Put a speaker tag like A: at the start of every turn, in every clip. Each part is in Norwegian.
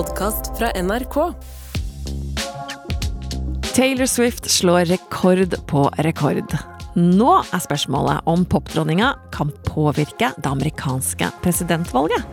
A: podkast fra NRK.
B: Taylor Swift slår rekord på rekord. Nå er spørsmålet om popdronninga kan påvirke det amerikanske presidentvalget.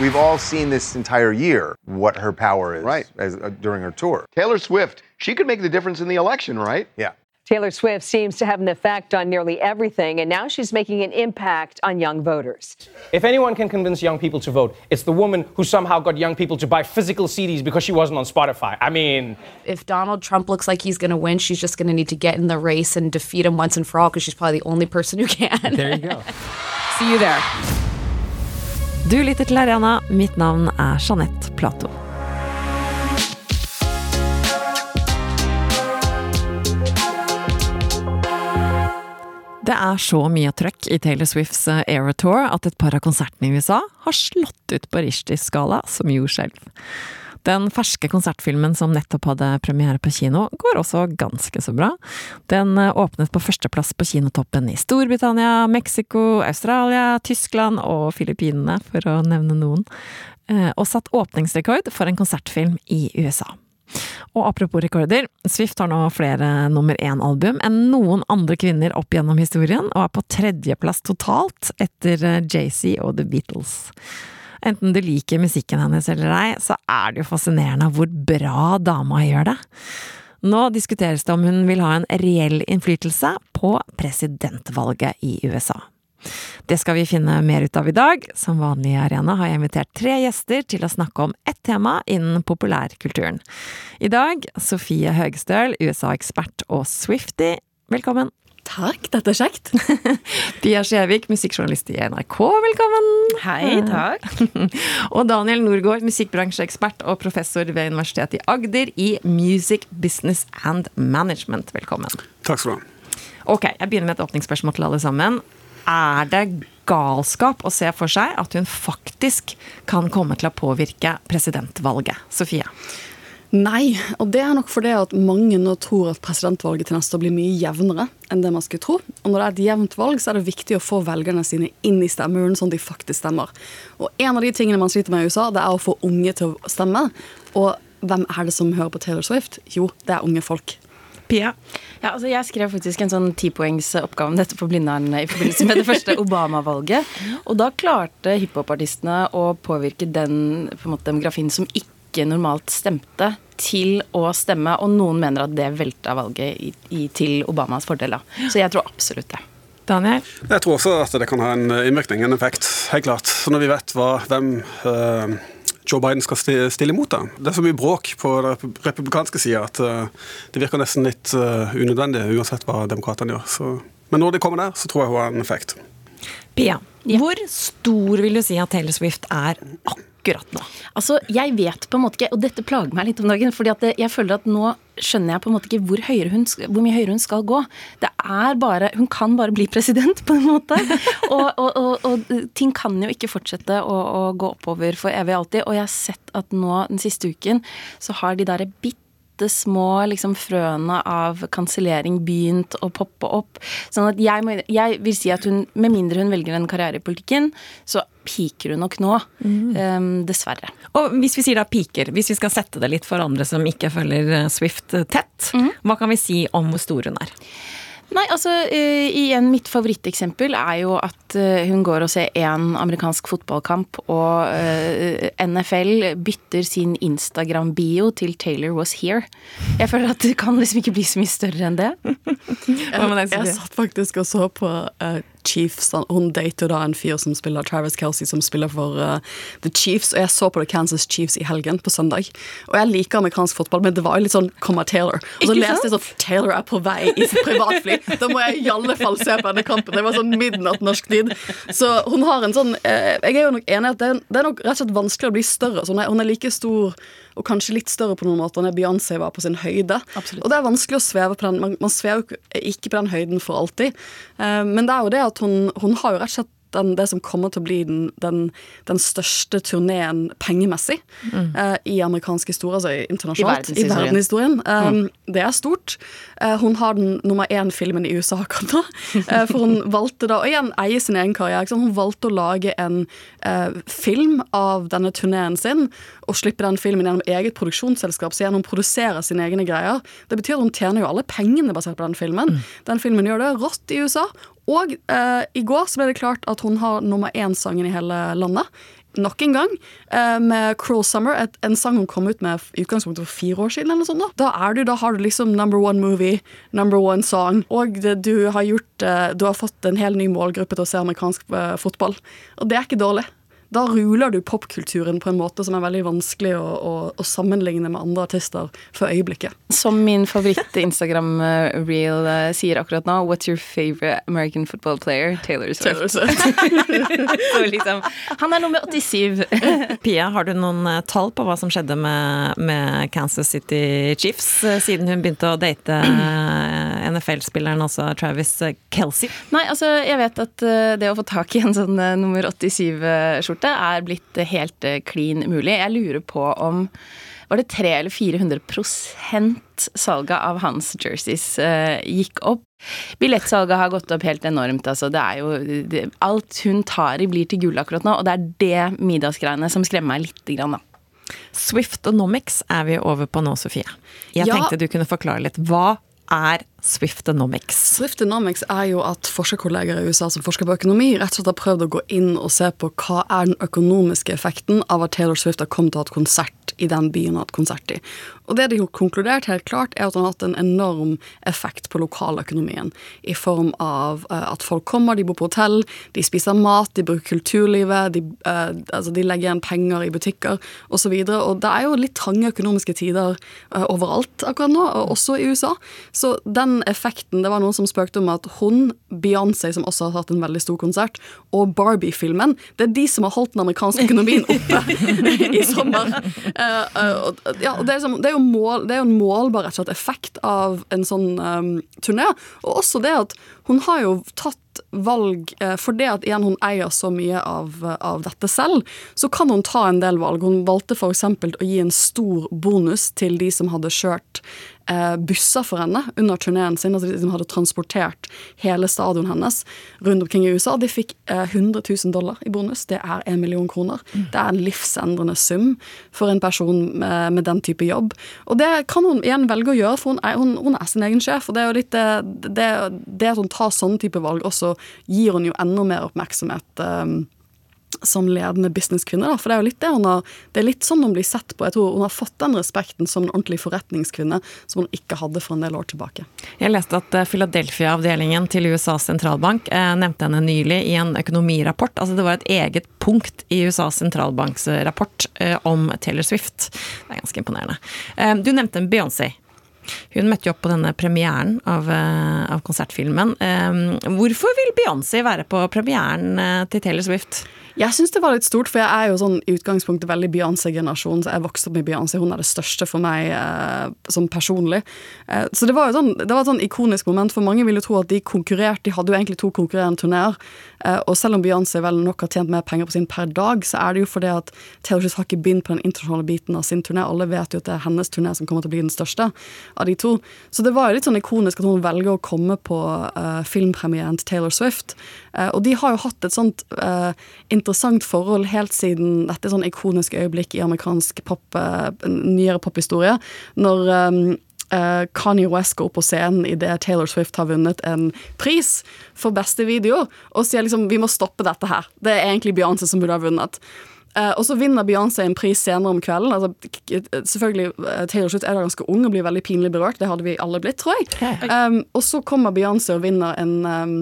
C: We've all seen this entire year what her power is
D: Right.
C: as, uh, during her tour.
D: Taylor Swift, she could make the difference in the election, right?
C: Yeah.
E: Taylor Swift seems to have an effect on nearly everything, and now she's making an impact on young voters.
F: If anyone can convince young people to vote, it's the woman who somehow got young people to buy physical CDs because she wasn't on Spotify. I mean,
G: if Donald Trump looks like he's going to win, she's just going to need to get in the race and defeat him once and for all because she's probably the only person who can.
F: there you go.
G: See you there.
B: Du lytter til Arena. Mitt navn er Jeanette Plato. Det er så mye trøkk i Taylor Swifts eh, Era Tour at et par av konsertene i USA har slått ut på Rishtis-skala, som jordskjelv. Den ferske konsertfilmen som nettopp hadde premiere på kino, går også ganske så bra. Den eh, åpnet på førsteplass på kinotoppen i Storbritannia, Mexico, Australia, Tyskland og Filippinene, for å nevne noen, eh, og satt åpningsrekord for en konsertfilm i USA. Og apropos rekorder, Swift har nå flere nummer én-album enn noen andre kvinner opp gjennom historien, og er på tredjeplass totalt etter eh, Jay-Z og The Beatles. Enten du liker musikken hennes eller ei, så er det jo fascinerende hvor bra dama gjør det. Nå diskuteres det om hun vil ha en reell innflytelse på presidentvalget i USA. Det skal vi finne mer ut av i dag. Som vanlig i Arena har jeg invitert tre gjester til å snakke om ett tema innen populærkulturen. I dag Sofie Høgstøl, USA-ekspert og Swifty. Velkommen.
H: Takk, dette er kjekt.
B: Pia Skjevik, musikkjournalist i NRK, velkommen.
H: Hei, takk.
B: og Daniel Norgård, musikkbransjeekspert og professor ved Universitetet i Agder i Music Business and Management. Velkommen.
I: Takk skal du ha.
B: Ok, jeg begynner med et åpningsspørsmål til alle sammen. Er det galskap å se for seg at hun faktisk kan komme til å påvirke presidentvalget? Sofie?
H: Nei, og det er nok fordi at mange nå tror at presidentvalget til neste år blir mye jevnere enn det man skulle tro. Og når det er et jevnt valg, så er det viktig å få velgerne sine inn i stemmeurnen, sånn at de faktisk stemmer. Og en av de tingene man sliter med i USA, det er å få unge til å stemme. Og hvem er det som hører på Taylor Swift? Jo, det er unge folk.
B: Pia?
J: Ja, altså jeg skrev faktisk en sånn tipoengsoppgave om dette på Blindern i forbindelse med det første Obama-valget. Og da klarte hiphopartistene å påvirke den på en måte, demografien som ikke normalt stemte, til å stemme. Og noen mener at det velta valget i, i, til Obamas fordel. Så jeg tror absolutt det.
B: Daniel?
I: Jeg tror også at det kan ha en innvirkning, en effekt. Helt klart. Så når vi vet hva, hvem uh, Joe Biden skal stille imot. da. Det er så mye bråk på den republikanske sida at uh, det virker nesten litt uh, unødvendig, uansett hva demokratene gjør. Så, men når de kommer der, så tror jeg hun har en effekt.
B: Pia, ja. hvor stor vil du si at Taylor Swift er akkurat nå?
J: Altså, Jeg vet på en måte ikke, og dette plager meg litt om dagen, fordi at jeg føler at nå skjønner jeg på en måte ikke hvor, hun, hvor, mye høyere hun skal gå. Det er bare, Hun kan bare bli president, på en måte. Og, og, og, og ting kan jo ikke fortsette å, å, gå oppover for evig og alltid. Og jeg har sett at nå den siste uken så har de derre bitte små liksom, frøene av kansellering begynt å poppe opp. Sånn at jeg, må, jeg, vil si at hun, med mindre hun velger en karriere i politikken, så piker hun nok nå. Mm. Um, dessverre.
B: Og hvis vi sier da piker, hvis vi skal sette det litt for andre som ikke følger Swift tett, mm. hva kan vi si om hvor stor hun er?
J: Nei, altså uh, igjen, Mitt favoritteksempel er jo at uh, hun går og ser én amerikansk fotballkamp, og uh, NFL bytter sin Instagram-bio til 'Taylor was here'. Jeg føler at det kan liksom ikke bli så mye større enn det.
H: jeg, jeg satt faktisk og så på Chiefs. Hun dater da en fyr som spiller Travis Kelsey, som spiller for uh, The Chiefs. Og jeg så på The Kansas Chiefs i helgen, på søndag. Og jeg liker amerikansk fotball, men det var jo litt sånn Comma Taylor. Og så leste jeg sånn Taylor er på vei i privatfly. Da må jeg i alle fall se på denne kampen. Det var sånn midnatt norsk tid. Så hun har en sånn uh, Jeg er jo nok enig i at det er, det er nok rett og slett vanskelig å bli større. Så hun er, hun er like stor og kanskje litt større på noen måter enn Beyoncé var på sin høyde.
J: Absolutt.
H: Og det er vanskelig å sveve på den. Man, man svever ikke på den høyden for alltid. Uh, men det er jo det at hun, hun har jo rett og slett den, det som kommer til å bli den, den, den største turneen pengemessig eh, i amerikansk historie, altså internasjonalt.
J: I verdenshistorien.
H: verdenshistorien. Um, Det er stort. Uh, hun har den nummer én-filmen i USA akkurat. Eh, for hun valgte da, og igjen eie sin egen karriere, hun valgte å lage en eh, film av denne turneen sin, og slippe den filmen gjennom eget produksjonsselskap, så gjennom produserer sine egne greier. Det betyr at hun tjener jo alle pengene basert på den filmen. Den filmen gjør det rått i USA. Og eh, i går så ble det klart at hun har nummer én-sangen i hele landet. Nok en gang, eh, med Cruel Summer, et, en sang hun kom ut med i utgangspunktet for fire år siden. eller sånt Da, da, du, da har du liksom number one movie, number one song, og det, du, har gjort, eh, du har fått en hel ny målgruppe til å se amerikansk eh, fotball. Og det er ikke dårlig. Da ruler du popkulturen på en måte som er veldig vanskelig å, å, å sammenligne med andre artister for øyeblikket.
J: Som min favoritt-Instagram-reel eh, sier akkurat nå, What's your favorite American football player? Taylor Swift.
H: Taylor Swift.
J: Liksom, han er nummer 87.
B: Pia, har du noen eh, tall på hva som skjedde med, med Kansas City Chiefs eh, siden hun begynte å date eh, NFL-spilleren, altså Travis Kelsey?
J: Nei, altså, jeg vet at eh, det å få tak i en sånn eh, nummer 87-skjorte er blitt eh, helt eh, klin mulig. Jeg lurer på om var det 300 eller 400 prosent salget av hans jerseys eh, gikk opp. Billettsalget har gått opp helt enormt. Altså. Det er jo, det, alt hun tar i, blir til gull akkurat nå, og det er det middagsgreiene som skremmer meg lite grann. Da.
B: Swiftonomics er vi over på nå, Sofie. Jeg
H: Ja.
B: tenkte du kunne forklare litt. Hva er Swiftonomics?
H: Swiftonomics er jo at forskerkolleger i USA som forsker på økonomi, rett og slett har prøvd å gå inn og se på hva er den økonomiske effekten av at Taylor Swift har kommet til å ha et konsert i den byen hun har hatt konsert i. Og det de har konkludert helt klart, er at han har hatt en enorm effekt på lokaløkonomien. I form av eh, at folk kommer, de bor på hotell, de spiser mat, de bruker kulturlivet, de, eh, altså de legger igjen penger i butikker osv. Og, så og det er jo litt trange økonomiske tider eh, overalt akkurat nå, og også i USA. Så den effekten Det var noen som spøkte om at hun, Beyoncé, som også har hatt en veldig stor konsert, og Barbie-filmen, det er de som har holdt den amerikanske økonomien oppe i sommer. Uh, uh, ja, det, er liksom, det, er jo mål, det er en målbar rett og slett effekt av en sånn um, turné. Og også det at hun har jo tatt valg eh, For det at igjen hun eier så mye av, av dette selv, så kan hun ta en del valg. Hun valgte f.eks. å gi en stor bonus til de som hadde kjørt busser for henne under turneen sin, altså de som hadde transportert hele stadionet hennes rundt omkring i USA. De fikk eh, 100 000 dollar i bonus. Det er en million kroner. Det er en livsendrende sum for en person med, med den type jobb. Og det kan hun igjen velge å gjøre, for hun er, hun, hun er sin egen sjef. Og det er jo litt det, det, det at hun tar sånne type valg, også gir hun jo enda mer oppmerksomhet. eh, som ledende businesskvinne. For det er jo litt det hun har Det er litt sånn hun blir sett på. Jeg tror hun har fått den respekten som en ordentlig forretningskvinne som hun ikke hadde for en del år tilbake.
B: Jeg leste at eh, Philadelphia-avdelingen til USAs sentralbank eh, nevnte henne nylig i en økonomirapport. Altså det var et eget punkt i USAs sentralbanks eh, om Taylor Swift. Det er ganske imponerende. Eh, du nevnte en Beyoncé. Hun møtte jo opp på denne premieren av, eh, av konsertfilmen. Eh, hvorfor vil Beyoncé være på premieren til Taylor Swift?
H: Jeg syns det var litt stort, for jeg er jo sånn i utgangspunktet veldig Beyoncé-generasjon. så Jeg vokste opp med Beyoncé, hun er det største for meg eh, som personlig. Eh, så det var jo sånn, det var et sånn ikonisk moment, for mange ville tro at de konkurrerte. De hadde jo egentlig to konkurrerende turneer. Eh, og selv om Beyoncé vel nok har tjent mer penger på sin per dag, så er det jo fordi at Taylor Swift har ikke begynt på den internasjonale biten av sin turné. Alle vet jo at det er hennes turné som kommer til å bli den største av de to. Så det var jo litt sånn ikonisk at hun velger å komme på eh, filmpremieren til Taylor Swift. Eh, og de har jo hatt et sånt eh, interessant forhold helt siden dette sånn ikoniske øyeblikk i amerikansk pop, eh, nyere pophistorie. Når um, uh, Kanye West går opp på scenen idet Taylor Swift har vunnet en pris for beste video, og sier liksom vi må stoppe dette her. Det er egentlig Beyoncé som burde ha vunnet. Uh, og så vinner Beyoncé en pris senere om kvelden. Altså, selvfølgelig, Taylor Swift er da ganske ung og blir veldig pinlig berørt. Det hadde vi alle blitt, tror jeg. Um, og så kommer Beyoncé og vinner en um,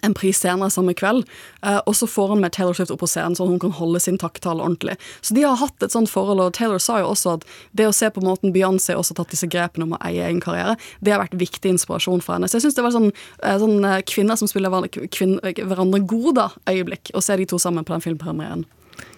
H: en pris senere samme kveld, eh, og så får hun med Taylor Swift opp på scenen, sånn at hun kan holde sin takketale ordentlig. Så de har hatt et sånt forhold, og Taylor sa jo også at det å se på måten Beyoncé også har tatt disse grepene om å eie egen karriere, det har vært viktig inspirasjon for henne. Så jeg syns det var sånn, eh, sånn eh, kvinner som spiller hverandre, gode øyeblikk, å se de to sammen på den filmpremieren.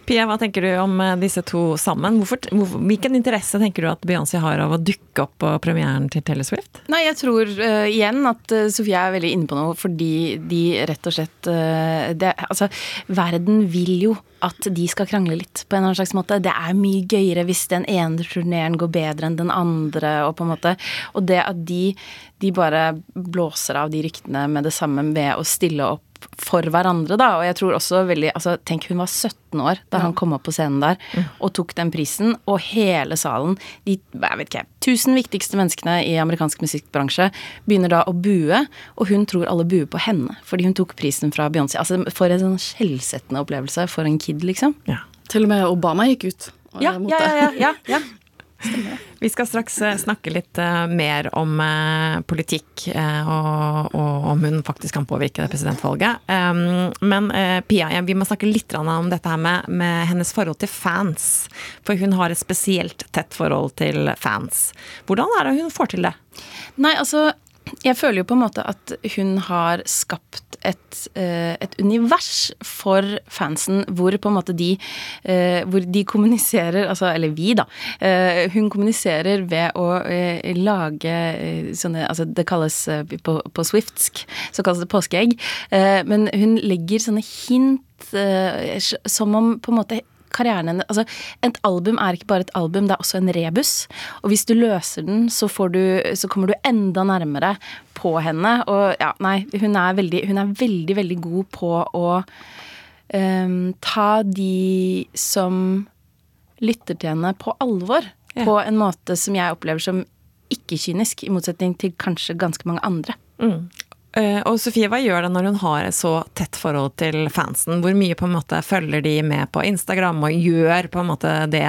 B: Pia, hva tenker du om eh, disse to sammen? Hvorfor, hvor, hvilken interesse tenker du at Beyoncé har av å dukke opp på premieren til Taylor Swift?
J: Nei, jeg tror uh, igjen at uh, Sofie er veldig inne på noe, fordi de rett og slett uh, det, Altså, verden vil jo at de skal krangle litt, på en eller annen slags måte. Det er mye gøyere hvis den ene turneren går bedre enn den andre, og på en måte Og det at de, de bare blåser av de ryktene med det samme ved å stille opp for hverandre, da. Og jeg tror også veldig altså, Tenk, hun var 17 år da han kom opp på scenen der og tok den prisen, og hele salen, de jeg vet ikke, tusen viktigste menneskene i amerikansk musikkbransje, begynner da å bue, og hun tror alle buer på henne fordi hun tok prisen fra Beyoncé. Altså, for en sånn skjellsettende opplevelse for en kid, liksom. Ja.
H: Til og med Obama gikk ut.
J: Ja, ja, ja, ja, ja.
B: Vi skal straks eh, snakke litt eh, mer om eh, politikk og, og om hun faktisk kan påvirke det presidentvalget. Men Pia, vi må snakke litt om dette her med, med hennes forhold til fans. For hun har et spesielt tett forhold til fans. Hvordan er det hun får til det?
J: Nei, altså jeg føler jo på en måte at hun har skapt et, et, univers for fansen hvor på en måte de Hvor de kommuniserer Altså, eller vi, da. Hun kommuniserer ved å lage sånne Altså, det kalles på, på swiftsk så kalles det påskeegg. Men hun legger sånne hint som om på en måte karrieren hennes Altså, et album er ikke bare et album, det er også en rebus. Og hvis du løser den, så, du, så kommer du enda nærmere på henne. Og ja, nei, hun er veldig, hun er veldig, veldig god på å um, ta de som lytter til henne, på alvor. Ja. På en måte som jeg opplever som ikke-kynisk, i motsetning til kanskje ganske mange andre.
B: Mm. Og Sofie, hva gjør det når hun har et så tett forhold til fansen? Hvor mye på en måte følger de med på Instagram og gjør på en måte det,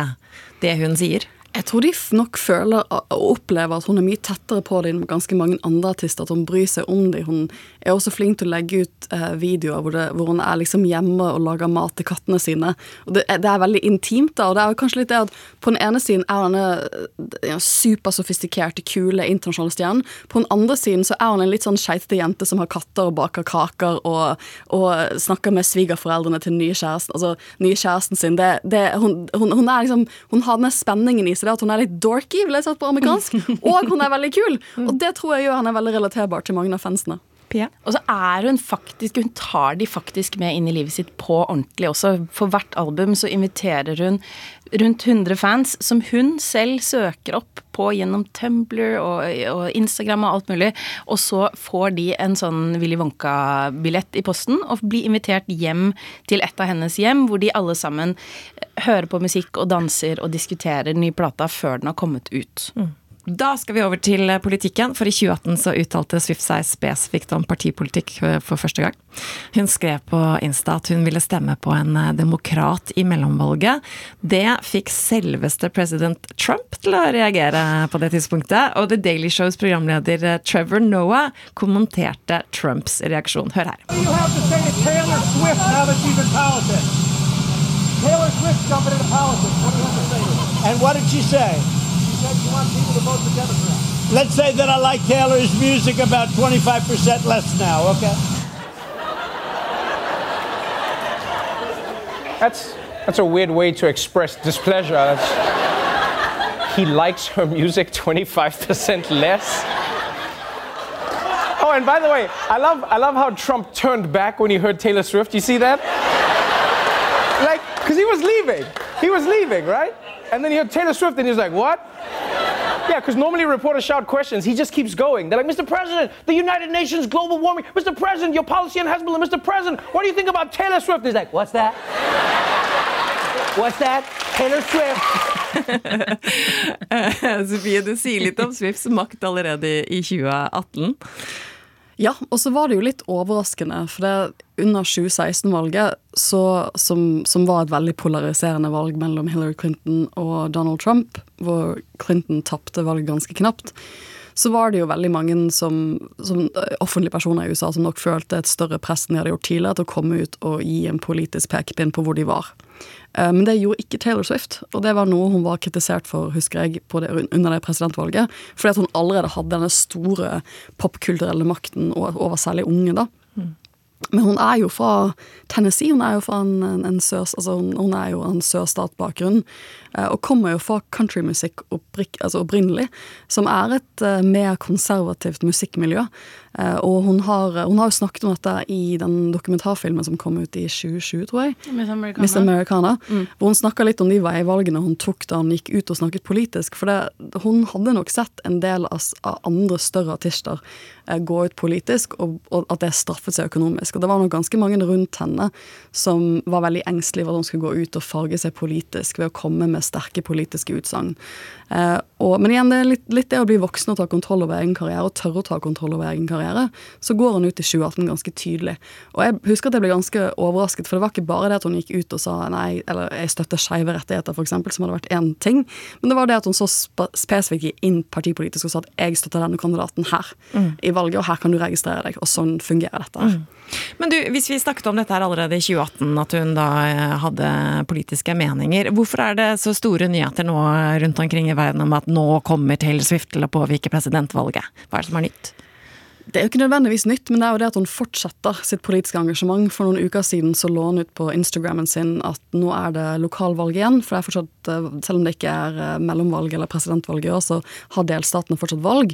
B: det hun sier?
H: Jeg tror de nok føler og opplever at hun er mye tettere på det enn ganske mange andre artister. At hun bryr seg om dem. Hun er også flink til å legge ut eh, videoer hvor, det, hvor, hun er liksom hjemme og lager mat til kattene sine. Og det, det, er veldig intimt. da, og det er kanskje litt det at På den ene siden er hun en supersofistikerte, kule internasjonale stjernen. På den andre siden så er hun en litt sånn skeitete jente som har katter og baker kaker og, og snakker med svigerforeldrene til nye kjæresten, altså nye kjæresten sin. Det, hun, hun, hun, er liksom, hun har den spenningen i seg at hun er litt dorky, vil jeg si på amerikansk, og hun er veldig kul. Og det tror jeg gjør henne veldig relaterbar til mange av fansene.
J: Pia. Og så er hun faktisk Hun tar de faktisk med inn i livet sitt på ordentlig også. For hvert album så inviterer hun rundt 100 fans som hun selv søker opp på gjennom Tumblr og, og Instagram og alt mulig. Og så får de en sånn Willy Wonka-billett i posten og blir invitert hjem til et av hennes hjem, hvor de alle sammen hører på musikk og danser og diskuterer den nye plata før den har kommet ut. Mm.
B: Da skal vi over til politikken, for i 2018 så uttalte Swift seg spesifikt om partipolitikk for første gang. Hun skrev på Insta at hun ville stemme på en demokrat i mellomvalget. Det fikk selveste president Trump til å reagere på det tidspunktet, og The Daily Shows programleder Trevor Noah kommenterte Trumps reaksjon. Hør her. Taylor Swift jumping into politics. What do you have to say? And what did she say? Said you want people to vote for Democrats. Let's say that I like Taylor's music about 25% less now, okay?
F: That's, that's a weird way to express displeasure. That's, he likes her music 25% less. Oh, and by the way, I love, I love how Trump turned back when he heard Taylor Swift. You see that? Like, because he was leaving. He was leaving, right? And then he heard Taylor Swift and he was like, what? Yeah, because normally reporters shout questions. He just keeps going. They're like, Mr. President, the United Nations global warming. Mr. President, your policy on Hezbollah. Mr. President, what do you think about Taylor Swift? He's like, what's that? What's that? Taylor Swift. Sofie, du sier litt om Swifts makt allerede i 2018.
H: Ja, og så var det jo litt overraskende, for det under 2016-valget, som, som, var et veldig polariserende valg mellom Hillary Clinton og Donald Trump, hvor Clinton tapte valget ganske knapt, så var det jo veldig mange som, som, offentlige personer i USA som nok følte et større press enn de hadde gjort tidligere, til å komme ut og gi en politisk pekepinn på hvor de var. Eh, men det gjorde ikke Taylor Swift, og det var noe hun var kritisert for, husker jeg, det, under det presidentvalget. Fordi at hun allerede hadde denne store popkulturelle makten over særlig unge, da. Mm. Men hun er jo fra Tennessee. Hun er jo fra en, en, en sør, altså hun, hun er jo en sørstatbakgrunn. Eh, Og kommer jo fra countrymusikk altså opprinnelig, som er et eh, mer konservativt musikkmiljø. Eh, Og hun har, hun har jo snakket om dette i den dokumentarfilmen som kom ut i 2020, tror jeg.
J: Miss Americana.
H: Miss Americana. Hvor hun snakka litt om de veivalgene hun tok da hun gikk ut og snakket politisk. For det, hun hadde nok sett en del av, andre større artister gå ut politisk, og, og at det straffet seg økonomisk. Og det var nok ganske mange rundt henne som var veldig engstelige for at hun skulle gå ut og farge seg politisk ved å komme med sterke politiske utsagn. Eh, men igjen, det er litt, litt det å bli voksen og ta kontroll over egen karriere, og tørre å ta kontroll over egen karriere. Så går hun ut i 2018 ganske tydelig. Og jeg husker at jeg ble ganske overrasket, for det var ikke bare det at hun gikk ut og sa nei, eller jeg støtter skeive rettigheter, f.eks., som hadde vært én ting, men det var det at hun så spesifikt gikk inn partipolitisk og sa at jeg støtter denne kandidaten her i valget, og her kan du registrere deg, og sånn fungerer dette her.
B: Men du, hvis vi snakket om dette her allerede i 2018, at hun da eh, hadde politiske meninger, hvorfor er det så store nyheter nå rundt omkring i verden om at nå kommer Taylor Swift til å påvirke presidentvalget? Hva er det som er nytt?
H: Det er jo ikke nødvendigvis nytt, men det er jo det at hun fortsetter sitt politiske engasjement. For noen uker siden så lå hun ut på Instagrammen sin at nå er det lokalvalg igjen. For det er fortsatt, eh, selv om det ikke er eh, mellomvalg eller presidentvalg i år, så har delstatene fortsatt valg.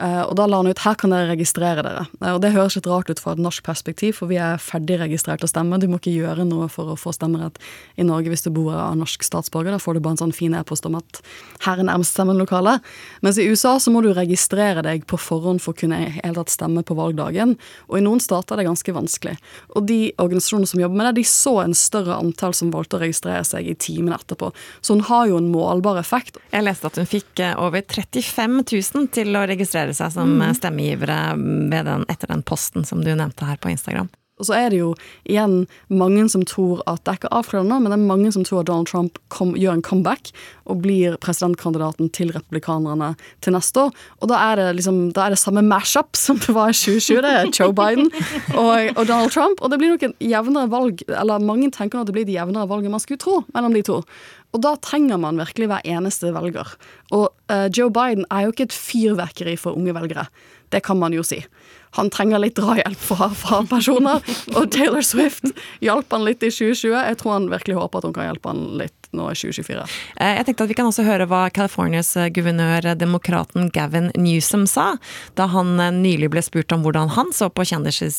H: Eh, Og da la han ut her kan dere registrere dere. Eh, Og det høres litt rart ut fra et norsk perspektiv, for vi er ferdig registrert til å stemme. Du må ikke gjøre noe for å få stemmerett i Norge hvis du bor av norsk statsborger. Da får du bare en sånn fin e-post om at her er nærmeste stemmelokale. Mens i USA så må du registrere deg på forhånd for å kunne helt tatt stemme på valgdagen. Og i noen stater er det ganske vanskelig. Og de organisasjonene som jobber med det, de så en større antall som valgte å registrere seg i timen etterpå. Så hun har jo en målbar effekt.
B: Jeg leste at hun fikk eh, over 35 000 til å registrere seg som
H: Mm.
B: stemmegivere den, etter den posten som du nevnte her på Instagram.
H: Og så er det jo igjen mange som tror at det er ikke avklart nå, men det er mange som tror at Donald Trump kom, gjør en comeback og blir presidentkandidaten til republikanerne til neste år. Og da er det liksom, da er det samme mash-up som det var i 2020. Det er Joe Biden og, og Donald Trump. Og det blir nok en jevnere valg, eller mange tenker at det blir et jevnere valg enn man skulle tro mellom de to. Og da trenger man virkelig hver eneste velger. Og uh, Joe Biden er jo ikke et fyrverkeri for unge velgere. Det kan man jo si. Han trenger litt drahjelp fra, fra personer, og Taylor Swift hjalp han litt i 2020. Jeg tror han virkelig håper at hun kan hjelpe han litt nå i 2024.
B: Eh, Jeg tenkte at Vi kan også høre hva Californias eh, guvernør, eh, demokraten Gavin Newsom, sa da han nylig ble spurt om hvordan han så på kjendisers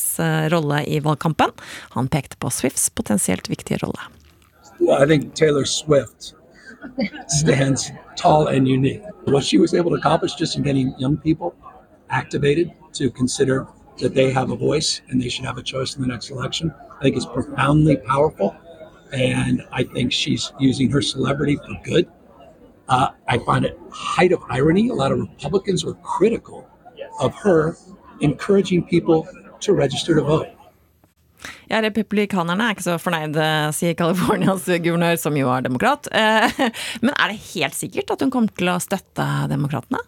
B: rolle i valgkampen. Han pekte på Swifts potensielt viktige rolle.
A: Well, I think Taylor Swift stands tall and unique. What she was able to accomplish just in getting young people activated to consider that they have a voice and they should have a choice in the next election, I think is profoundly powerful. And I think she's using her celebrity for good. Uh, I find it height of irony. A lot of Republicans were critical of her encouraging people to register to vote.
B: Ja, Republikanerne er ikke så fornøyde, sier Californias guvernør, som jo er demokrat. Eh, Men er det helt sikkert at hun kommer til å støtte demokratene?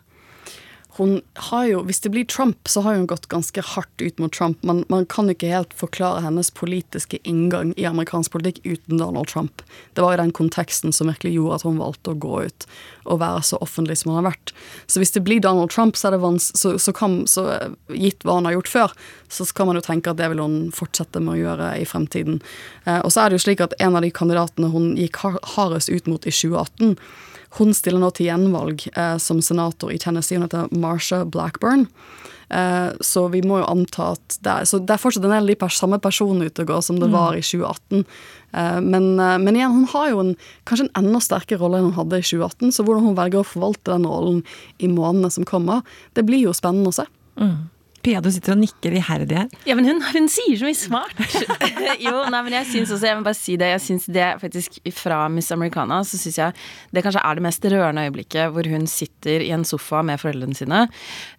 H: Hun har jo, Hvis det blir Trump, så har hun gått ganske hardt ut mot Trump. Man, man kan ikke helt forklare hennes politiske inngang i amerikansk politikk uten Donald Trump. Det var jo den konteksten som virkelig gjorde at hun valgte å gå ut og være så offentlig som hun har vært. Så hvis det blir Donald Trump, så er det vans så, så, kan, så gitt hva hun har gjort før, så kan man jo tenke at det vil hun fortsette med å gjøre i fremtiden. Eh, og så er det jo slik at en av de kandidatene hun gikk hardest ut mot i 2018, hun stiller nå til gjenvalg eh, som senator i Tennessee. Hun heter Marsha Blackburn. Eh, så vi må jo anta at det er, så det er fortsatt en del de pers samme personene ute og går som det
B: Mm.
H: var i 2018. Eh, men, eh, men igjen, hun har jo en, kanskje en enda sterkere rolle enn hun hadde i 2018. Så hvordan hun velger å forvalte den rollen i månedene som kommer, det blir jo spennende å se.
B: Pia, du sitter og nikker iherdig her.
J: Ja, men hun, hun sier så mye smart. jo, nei, men jeg syns også, jeg må bare si det, jeg synes det faktisk fra Miss Americana, så syns jeg det kanskje er det mest rørende øyeblikket hvor hun sitter i en sofa med foreldrene sine,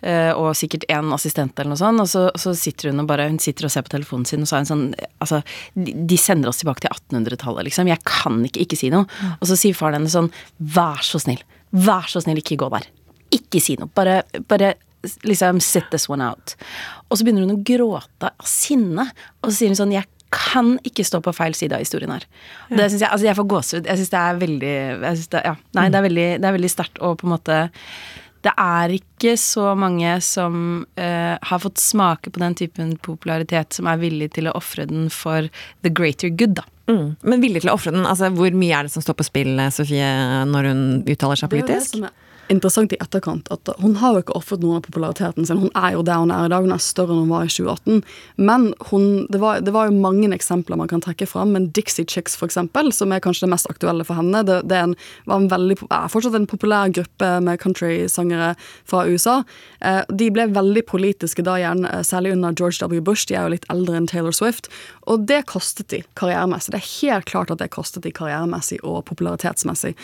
J: eh, og sikkert en assistent eller noe sånt, og så, så sitter hun og bare hun sitter og ser på telefonen sin, og så er hun sånn Altså, de, de sender oss tilbake til 1800-tallet, liksom. Jeg kan ikke ikke si noe. Og så sier faren hennes sånn, vær så snill, vær så snill, ikke gå der. Ikke si noe. Bare, bare liksom sit this one out. Og så begynner hun å gråte av sinne, og så sier hun sånn Jeg kan ikke stå på feil side av historien her. Ja. Det synes jeg, altså jeg får gåsehud. Jeg syns det er veldig jeg synes det, ja, Nei, det er veldig, det er veldig sterkt og på en måte det er ikke så mange som uh, har fått smake på den typen popularitet som er villig til å ofre den for the greater good, da.
B: Mm. Men villig til å ofre den, altså hvor mye er det som står på spill, Sofie, når hun uttaler seg
H: Det er jo det
B: politisk?
H: som er interessant i etterkant at hun har jo ikke ofret noen av populariteten sin. Hun er jo der hun er i dag, hun er større enn hun var i 2018. Men hun, det, var, det var jo mange eksempler man kan trekke fram, men Dixie Chicks for eksempel, som er kanskje det mest aktuelle for henne, det, det er en, en veldig, er fortsatt en populær gruppe med countrysangere fra USA. Eh, de ble veldig politiske da igjen, eh, særlig under George W. Bush. De er jo litt eldre enn Taylor Swift. Og det kostet de karrieremessig. Det er helt klart at det kostet de karrieremessig og popularitetsmessig.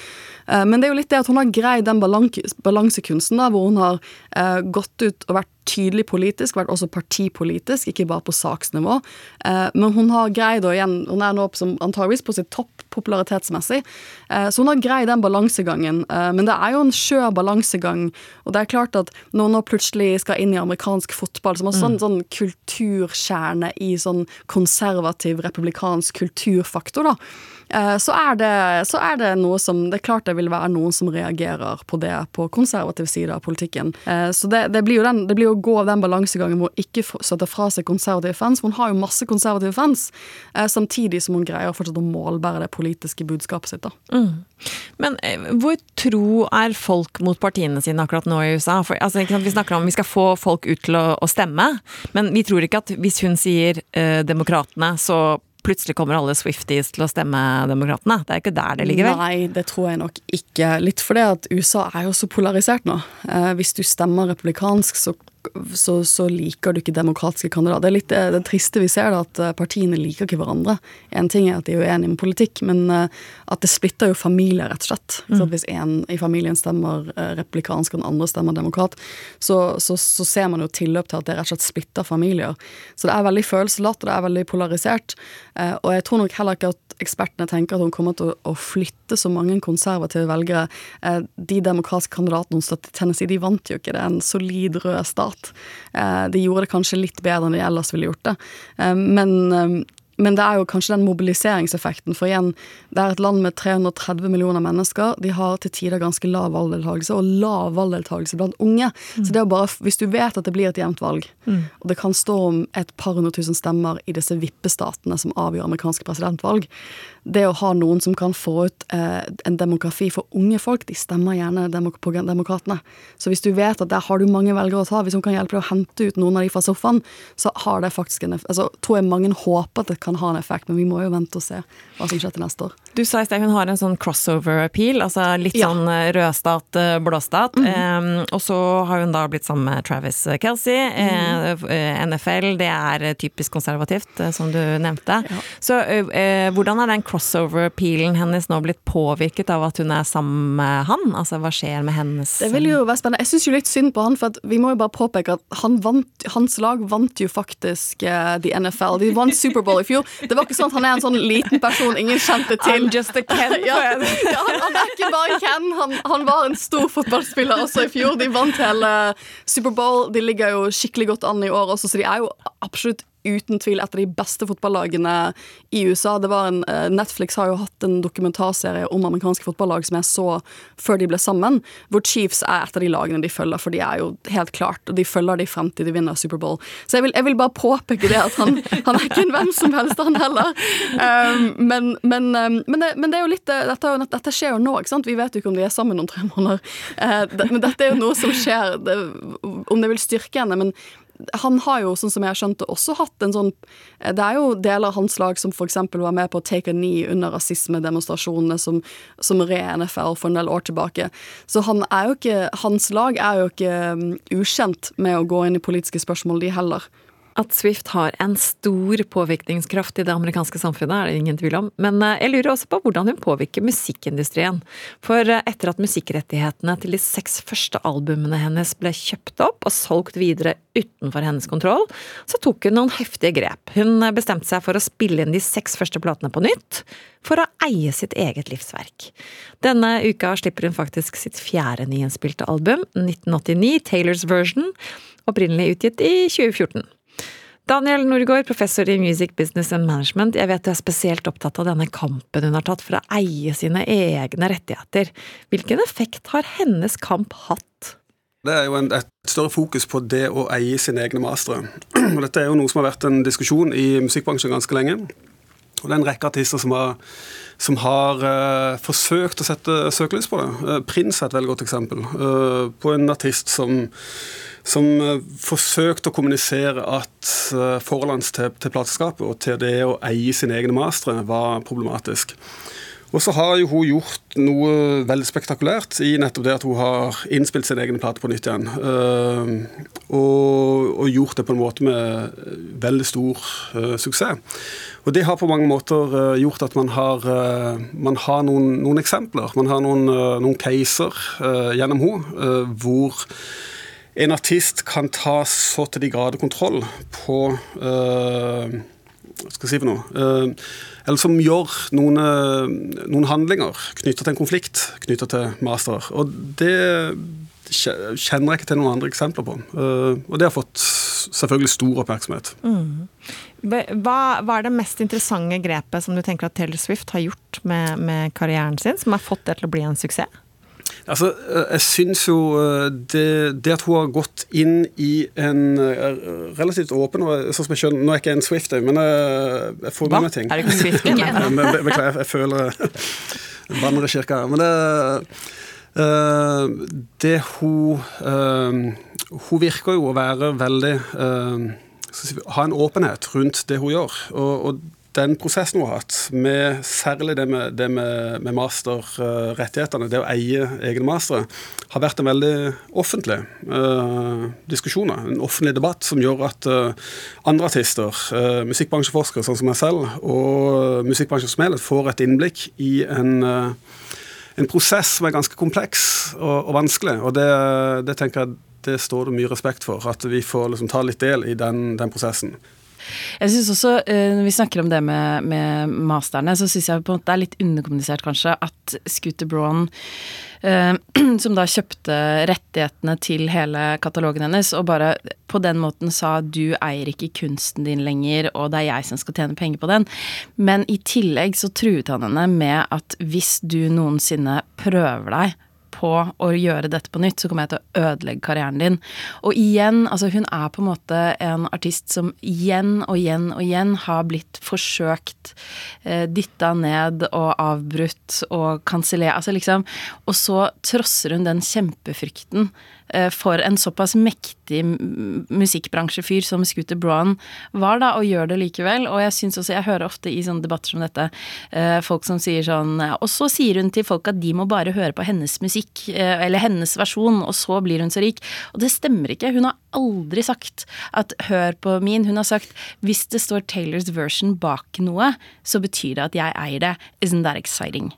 H: Eh, men det er jo litt det at hun har greid den balank- balansekunsten, da, hvor hun har eh, gått ut og vært tydelig politisk, vært også partipolitisk, ikke bare på saksnivå. Eh, men hun har greid å igjen Hun er nå som antageligvis på sitt topp popularitetsmessig. Eh, så hun har greid den balansegangen. Eh, men det er jo en skjør balansegang, og det er klart at når hun nå plutselig skal inn i amerikansk fotball, som har sånn, sånn kulturkjerne i sånn konservativ republikansk kulturfaktor, da. Eh, Så er, det, så er det noe som Det er klart det vil være noen som reagerer på det på konservativ side av politikken. Eh, Så det, det blir jo den, det blir jo å gå den balansegangen hvor hun ikke setter fra seg konservative fans. For hun har jo masse konservative fans, eh, samtidig som hun greier fortsatt å målbære det politiske budskapet sitt. da.
B: Men hvor tro er folk mot partiene sine akkurat nå i USA? For, altså, vi snakker om vi skal få folk ut til å, å stemme, men vi tror ikke at hvis hun sier eh, demokratene, så plutselig kommer alle Swifties til å stemme demokratene. Det er ikke der det ligger, vel?
H: Nei, det tror jeg nok ikke. Litt fordi at USA er jo så polarisert nå. Eh, hvis du stemmer republikansk, så, så, så liker du ikke demokratiske kandidater. Det er litt det, det triste vi ser, da, at eh, partiene liker ikke hverandre. En ting er at de er uenige med politikk, men eh, at det splitter jo familier, rett og slett.
B: Mm.
H: Så hvis en i familien stemmer eh, republikansk og den andre stemmer demokrat, så, så, så ser man jo tilløp til at det rett og slett splitter familier. Så det er veldig følelseslatt, og det er veldig polarisert. Eh, og jeg tror nok heller ikke at ekspertene tenker at hun kommer til å, flytte så mange konservative velgere. Eh, de demokratiske kandidatene hun støttet i Tennessee, de vant jo ikke. Det er en solid rød stat. Eh, de gjorde det kanskje litt bedre enn de ellers ville gjort det. Eh, men eh, men det er jo kanskje den mobiliseringseffekten. For igjen, det er et land med 330 millioner mennesker. De har til tider ganske lav valgdeltakelse, og lav valgdeltakelse blant unge. Så det er bare, hvis du vet at det blir et jevnt valg, og det kan stå om et par hundre tusen stemmer i disse vippestatene som avgjør amerikanske presidentvalg, det å ha noen som kan få ut eh, en demografi for unge folk, de stemmer gjerne demok på demokratene. Så hvis du vet at der har du mange velgere å ta, hvis hun kan hjelpe deg å hente ut noen av de fra sofaen, så har det faktisk en. Altså, tror jeg mange håper at det kan ha en effekt, men vi må jo vente og se hva som skjer til neste år.
B: Du sa i sted hun har en sånn crossover-appeal, altså litt
H: Ja.
B: sånn rødstat, rødstat, Mm blåstat. eh, og så har hun da blitt sammen med Travis Kelsey. Eh, eh, NFL, det er eh, typisk konservativt, eh, som du nevnte. Så eh, eh, hvordan er den crossover-appealen hennes nå blitt påvirket av at hun er sammen med han? Altså hva skjer med hennes
H: Det vil jo være spennende. Jeg syns jo litt synd på han, for vi må jo bare påpeke at han vant, hans lag vant jo faktisk uh, the NFL. De vant Superbowl i fjor. Det var ikke sånn at han er en sånn liten person ingen kjente til.
B: I'm just a Ken,
H: ja, ja, han, han er ikke bare Ken, han, han var en stor fotballspiller også i fjor. De vant hele Superbowl. De ligger jo skikkelig godt an i år også, så de er jo absolutt uten tvil et av de beste fotballagene i USA. Det var en, eh, Netflix har jo hatt en dokumentarserie om amerikanske fotballag som jeg så før de ble sammen, hvor Chiefs er et av de lagene de følger, for de er jo helt klart, og de følger de frem til de vinner Superbowl. Så jeg vil, jeg vil bare påpeke det at han, han er ikke en hvem som helst, han heller. Um, men, men, um, men, det, men det er jo litt eh, dette, dette skjer jo nå, ikke sant? Vi vet jo ikke om de er sammen om tre måneder. Eh, men dette er jo noe som skjer, om det vil styrke henne. men han har jo, sånn som jeg har skjønt det, også hatt en sånn Det er jo deler av hans lag som f.eks. var med på take a knee under rasismedemonstrasjonene som, som re-NFL for en del år tilbake. Så han er jo ikke, hans lag er jo ikke um, ukjent med å gå inn i politiske spørsmål, de heller.
B: At Swift har en stor påvirkningskraft i det amerikanske samfunnet, er det ingen tvil om. Men eh, jeg lurer også på hvordan hun påvirker musikkindustrien. For eh, etter at musikkrettighetene til de seks første albumene hennes ble kjøpt opp og solgt videre utenfor hennes kontroll, så tok hun noen heftige grep. Hun eh, bestemte seg for å spille inn de seks første platene på nytt, for å eie sitt eget livsverk. Denne uka slipper hun faktisk sitt fjerde nyinnspilte album, 1989, Taylors Version, opprinnelig utgitt i 2014. Daniel Norgård, professor i Music Business and Management. Jeg vet du er spesielt opptatt av denne kampen hun har tatt for å eie sine egne rettigheter. Hvilken effekt har hennes kamp hatt?
I: Det er jo en, et større fokus på det å eie sine egne mastere. Dette er jo noe som har vært en diskusjon i musikkbransjen ganske lenge. Og det er en rekke artister som har, som har uh, forsøkt å sette søkelys på det. Uh, Prins er et veldig godt eksempel uh, på en artist som, som forsøkte å kommunisere at forholdet hans til, til plateselskapet og til det å eie sine egne mastere var problematisk. Og så har jo hun gjort noe veldig spektakulært i nettopp det at hun har innspilt sin egen plate på nytt igjen. Uh, og, og, gjort det på en måte med veldig stor uh, suksess. Og det har på mange måter uh, gjort at man har, man har noen, noen, eksempler. Man har noen, noen caser gjennom henne hvor en artist kan ta så til de grader kontroll på Hva skal jeg si for noe? eller som gjør noen, eh, noen handlinger knytta til en konflikt knytta til master. Og det kjenner jeg ikke til noen andre eksempler på. Eh, og det har fått selvfølgelig stor oppmerksomhet. Mm.
B: Hva, hva, er det mest interessante grepet som du tenker at Taylor Swift har gjort med, med karrieren sin, som har fått det til å bli en suksess?
I: Altså, eh, jeg syns jo eh, det, det, at hun har gått inn i en eh, relativt åpen og sånn som jeg skjønner, Nå er jeg ikke en Swifter, men jeg, jeg får med meg ting.
B: Er du ikke Swift?
I: Beklager, jeg, jeg føler banner i kirka. Men det, det hun Hun virker jo å være veldig Ha en åpenhet rundt det hun gjør. og, og den prosessen hun har hatt, med særlig det med, det med, med masterrettighetene, det å eie egne mastere, har vært en veldig offentlig uh, diskusjon, en offentlig debatt, som gjør at uh, andre artister, uh, musikkbransjeforskere sånn som meg selv, og musikkbransjen som helhet får et innblikk i en, en prosess som er ganske kompleks og, og vanskelig. og det, det tenker jeg det står det mye respekt for, at vi får liksom ta litt del i den, den prosessen.
J: Jeg synes også, eh, Når vi snakker om det med, med masterne, så syns jeg på en måte det er litt underkommunisert kanskje at Scooter Braun eh, som da kjøpte rettighetene til hele katalogen hennes, og bare på den måten sa du eier ikke kunsten din lenger, og det er jeg som skal tjene penger på den. Men i tillegg så truet han henne med at hvis du noensinne prøver deg på å gjøre dette på nytt, så kommer jeg til å ødelegge karrieren din. Og igjen, altså hun er på en måte en artist som igjen og igjen og igjen har blitt forsøkt eh, dytta ned og avbrutt og kansellert. Altså liksom Og så trosser hun den kjempefrykten for en såpass mektig musikkbransjefyr som Scooter Braun var, da, og gjør det likevel. Og jeg syns også, jeg hører ofte i sånne debatter som dette, eh, folk som sier sånn Og så sier hun til folk at de må bare høre på hennes musikk, eh, eller hennes versjon, og så blir hun så rik. Og det stemmer ikke. Hun har aldri sagt at 'hør på min'. Hun har sagt 'hvis det står Taylors version bak noe, så betyr det at jeg eier det'. Isn't that exciting?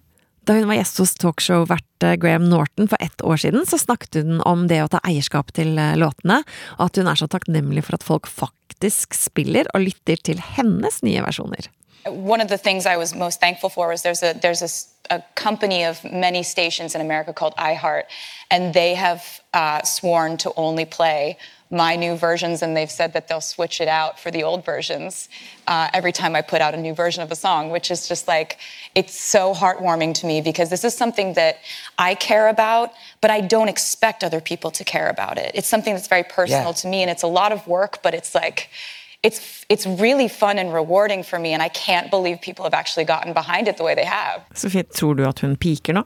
B: Da hun var gjest hos talkshow-vert Graham Norton for ett år siden, så snakket hun om det å ta eierskap til eh, låtene, og at hun er så takknemlig for at folk faktisk spiller og lytter til hennes nye versjoner.
K: One of the things I was most thankful for was there's a there's a, a company of many stations in America called iHeart, and they have uh, sworn to only play my new versions, and they've said that they'll switch it out for the old versions uh, every time I put out a new version of a song, which is just like, it's so heartwarming to me because this is something that I care about, but I don't expect other people to care about it. It's something that's very personal yeah. to me, and it's a lot of work, but it's like, it's, it's really fun and rewarding for me, and I can't believe people have actually gotten behind it the way they have.
B: Sofie, tror du at hun piker nå?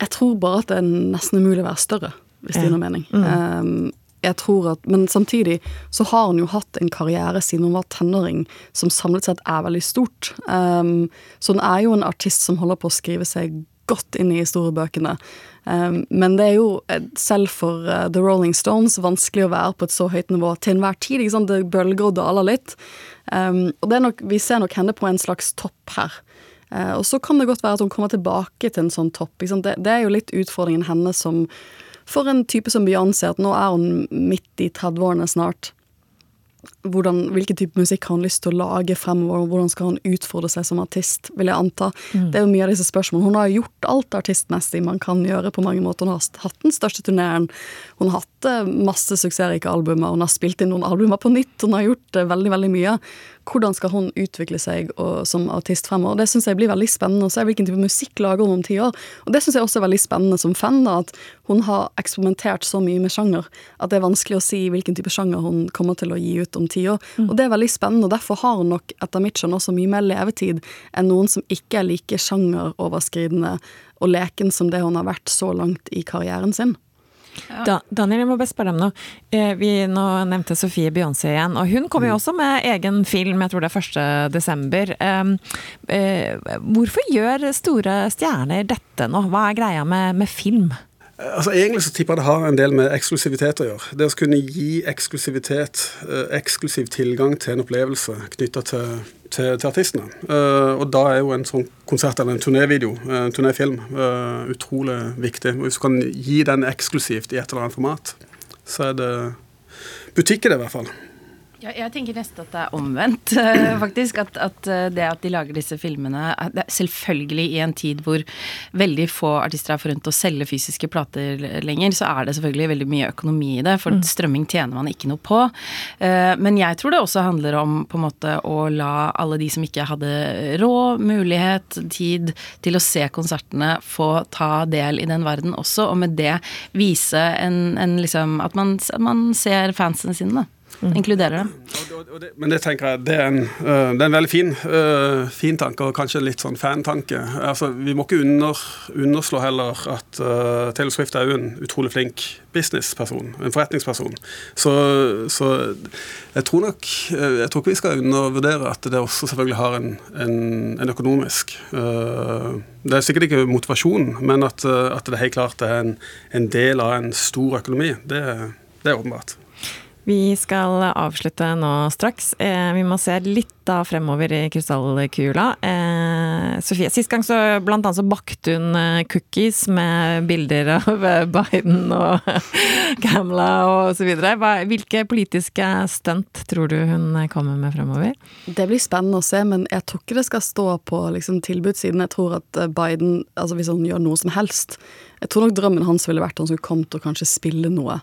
H: Jeg tror bare at det er nesten umulig å være større, hvis det gir noe mening. Mm. Um, jeg tror at, Men samtidig så har hun jo hatt en karriere siden hun var tenåring som samlet sett er veldig stort. Um, så hun er jo en artist som holder på å skrive seg godt inn i historiebøkene. Um, men det er jo, eh, selv for uh, The Rolling Stones, vanskelig å være på et så høyt nivå til enhver tid. Ikke sant? Det bølger og daler litt. Um, og nok, vi ser nok henne på en slags topp her. Uh, og så kan det godt være at hun kommer tilbake til en sånn topp. Det, det, er jo litt utfordringen hennes som for en type som Beyoncé, at nå er hun midt i 30-årene snart. Hvordan, hvilken type musikk har hun lyst til å lage fremover, hvordan skal hun utfordre seg som artist, vil jeg anta. Mm. Det er jo mye av disse spørsmålene. Hun har gjort alt artistmessig man kan gjøre på mange måter. Hun har hatt den største turneen, hun har hatt eh, masse suksessrike albumer, hun har spilt inn noen albumer på nytt, hun har gjort veldig, veldig mye. Hvordan skal hun utvikle seg og, som artist fremover. Det syns jeg blir veldig spennende å se hvilken type musikk lager hun om ti år. Og det syns jeg også er veldig spennende som fan, da, at hun har eksperimentert så mye med sjanger at det er vanskelig å si hvilken type sjanger hun kommer til å gi ut om ti år. Og det er veldig spennende, og derfor har hun nok etter mitt skjønn også mye mer levetid enn noen som ikke er like sjangeroverskridende og leken som det hun har vært så langt i karrieren sin.
B: Da, Daniel, jeg må bare spørre om noe. Eh, vi nå nevnte Sofie Beyoncé igjen, og hun kommer jo også med egen film, jeg tror det er 1. desember. Um, eh, hvorfor gjør store stjerner dette nå? Hva er greia med, med film?
I: Altså Egentlig så tipper jeg det har en del med eksklusivitet å gjøre. Det å kunne gi eksklusivitet, eh, eksklusiv tilgang til en opplevelse knytta til, til, til, artistene. Uh, og da er jo en sånn konsert eller en turnévideo, en turnéfilm, utrolig viktig. Og hvis du kan gi den eksklusivt i et eller annet format, så er det butikk i det, i hvert fall.
J: Ja, jeg tenker nesten at det er omvendt, eh, faktisk. At, at, eh, det at de lager disse filmene Selvfølgelig i en tid hvor veldig få artister er forunt å selge fysiske plater lenger, så er det selvfølgelig veldig mye økonomi i det. For mm. strømming tjener man ikke noe på. Eh, men jeg tror det også handler om på en måte å la alle de som ikke hadde råd, mulighet, tid til å se konsertene, få ta del i den verden også, og med det vise en, en liksom At man, man ser fansene sine, da mm. inkluderer dem.
I: Men det tenker jeg, det er en, uh, det er en veldig fin, uh, fin, tanke, og kanskje litt sånn fantanke. Altså, vi må ikke under, underslå heller at uh, Taylor Swift er jo en utrolig flink businessperson, en forretningsperson. Så, så jeg tror nok Jeg tror ikke vi skal undervurdere at det også selvfølgelig har en, en, en økonomisk Det er sikkert ikke motivasjon, men at, at det helt klart er en, en del av en stor økonomi. Det, det er åpenbart.
B: Vi skal avslutte nå straks. Eh, vi må se litt da fremover i krystallkula. Eh, Sofie, sist gang så blant annet så bakte hun eh, cookies med bilder av eh, Biden og Gamla og så videre. Hvilke politiske stunt tror du hun kommer med fremover?
H: Det blir spennende å se, men jeg tror ikke det skal stå på liksom, tilbudssiden. Jeg tror at Biden, altså hvis han gjør noe som helst Jeg tror nok drømmen hans ville vært at han skulle kommet og kanskje spille noe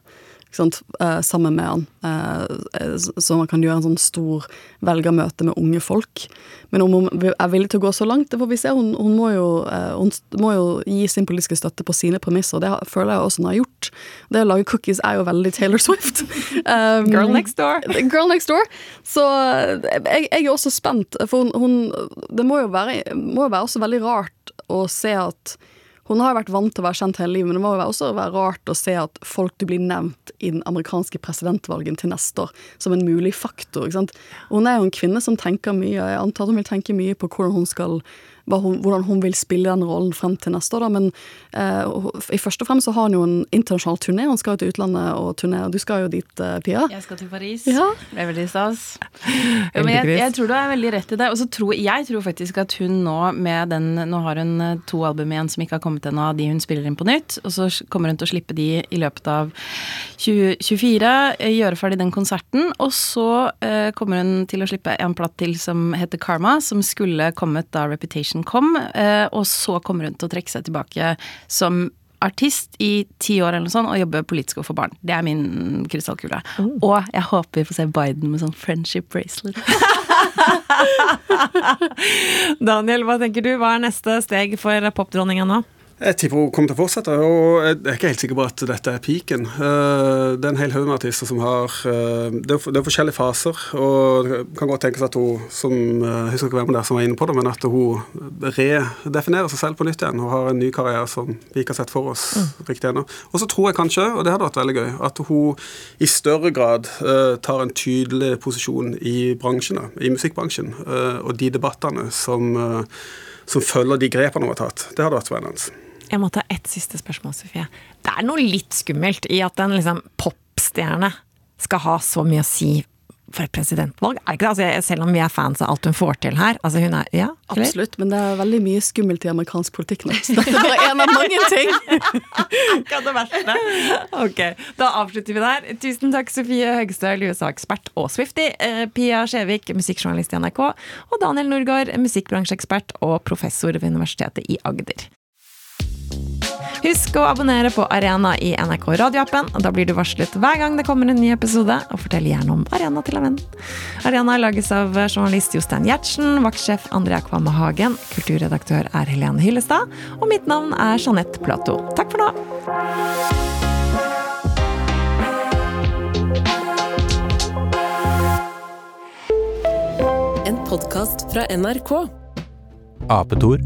H: sammen med han. Uh, så man kan gjøre en sånn stor velgermøte med unge folk. Men om hun er villig til å gå så langt, det får vi se. Hun, hun, må, jo, uh, hun må, jo, gi sin politiske støtte på sine premisser, det føler jeg også hun har gjort. Det å lage cookies er jo veldig Taylor Swift.
B: Um, girl next door.
H: Girl next door. Så jeg, jeg er også spent, for hun, hun Det må jo, være, må være også veldig rart å se at hun har vært vant til å være kjent hele livet, men det må jo også være rart å se at folk du blir nevnt i den amerikanske presidentvalgen til neste år som en mulig faktor. Hun er jo en kvinne som tenker mye, og jeg antar hun vil tenke mye på hvordan hun skal hun, hvordan hun vil spille den rollen frem til neste år. Da. Men eh, i første og fremst så har hun jo en internasjonal turné. Hun skal jo til utlandet og turnere. Du skal jo dit, uh, Pia?
J: Jeg skal til Paris. Ja. Det er veldig stas. Ja, men jeg, jeg, tror du er veldig rett i det. Og så tror jeg tror faktisk at hun nå med den Nå har hun eh, to album igjen som ikke har kommet ennå, av de hun spiller inn på nytt. Og så kommer hun til å slippe de i løpet av 2024. Eh, gjøre ferdig den konserten. Og så eh, kommer hun til å slippe en platt til som heter Karma, som skulle kommet da Reputation Foundation kom, eh, og så kommer hun til å trekke seg tilbake som artist i ti år eller noe sånt og jobbe politisk og for barn. Det er min krystallkule. Mm. Og jeg håper vi får se Biden med sånn friendship bracelet.
B: Daniel, hva tenker du? Hva er neste steg for popdronninga nå?
I: Jeg tipper hun kommer til å fortsette, og jeg er ikke helt sikker på at dette er piken. Eh, det er en hel haug med artister som har eh, Det er forskjellige faser, og det kan godt tenkes at hun som eh, Jeg husker ikke hvem der som var inne på det, men at hun redefinerer seg selv på nytt igjen og har en ny karriere som vi ikke har sett for oss mm. riktig ennå. Og så tror jeg kanskje, og det hadde vært veldig gøy, at hun i større grad tar en tydelig posisjon i bransjene, i musikkbransjen, og de debattene som, som følger de grepene hun har tatt. Det hadde vært spennende.
B: Jeg må ta ett siste spørsmål, Sofie. Det er noe litt skummelt i at en liksom popstjerne skal ha så mye å si for et presidentvalg. Er det ikke det? Altså, selv om vi er fans av alt hun får til her. Altså, hun er, ja,
H: Absolutt, men det er veldig mye skummelt i amerikansk politikk nå. Så dette er bare en av mange ting.
B: Akkurat det verste. Ok, da avslutter vi der. Tusen takk, Sofie Høgstøl, USA-ekspert og Swifty. Eh, Pia Skjevik, musikkjournalist i NRK. Og Daniel Norgård, musikkbransjeekspert og professor ved Universitetet i Agder. Husk å abonnere på Arena i NRK radioappen. Da blir du varslet hver gang det kommer en ny episode, og fortell gjerne om Arena til en venn. Arena lages av journalist Jostein Gjertsen, vaktsjef Andrea Kvamme Hagen, kulturredaktør er Helene Hyllestad, og mitt navn er Jeanette Platou. Takk for nå!
L: En podkast fra NRK.
M: Apetor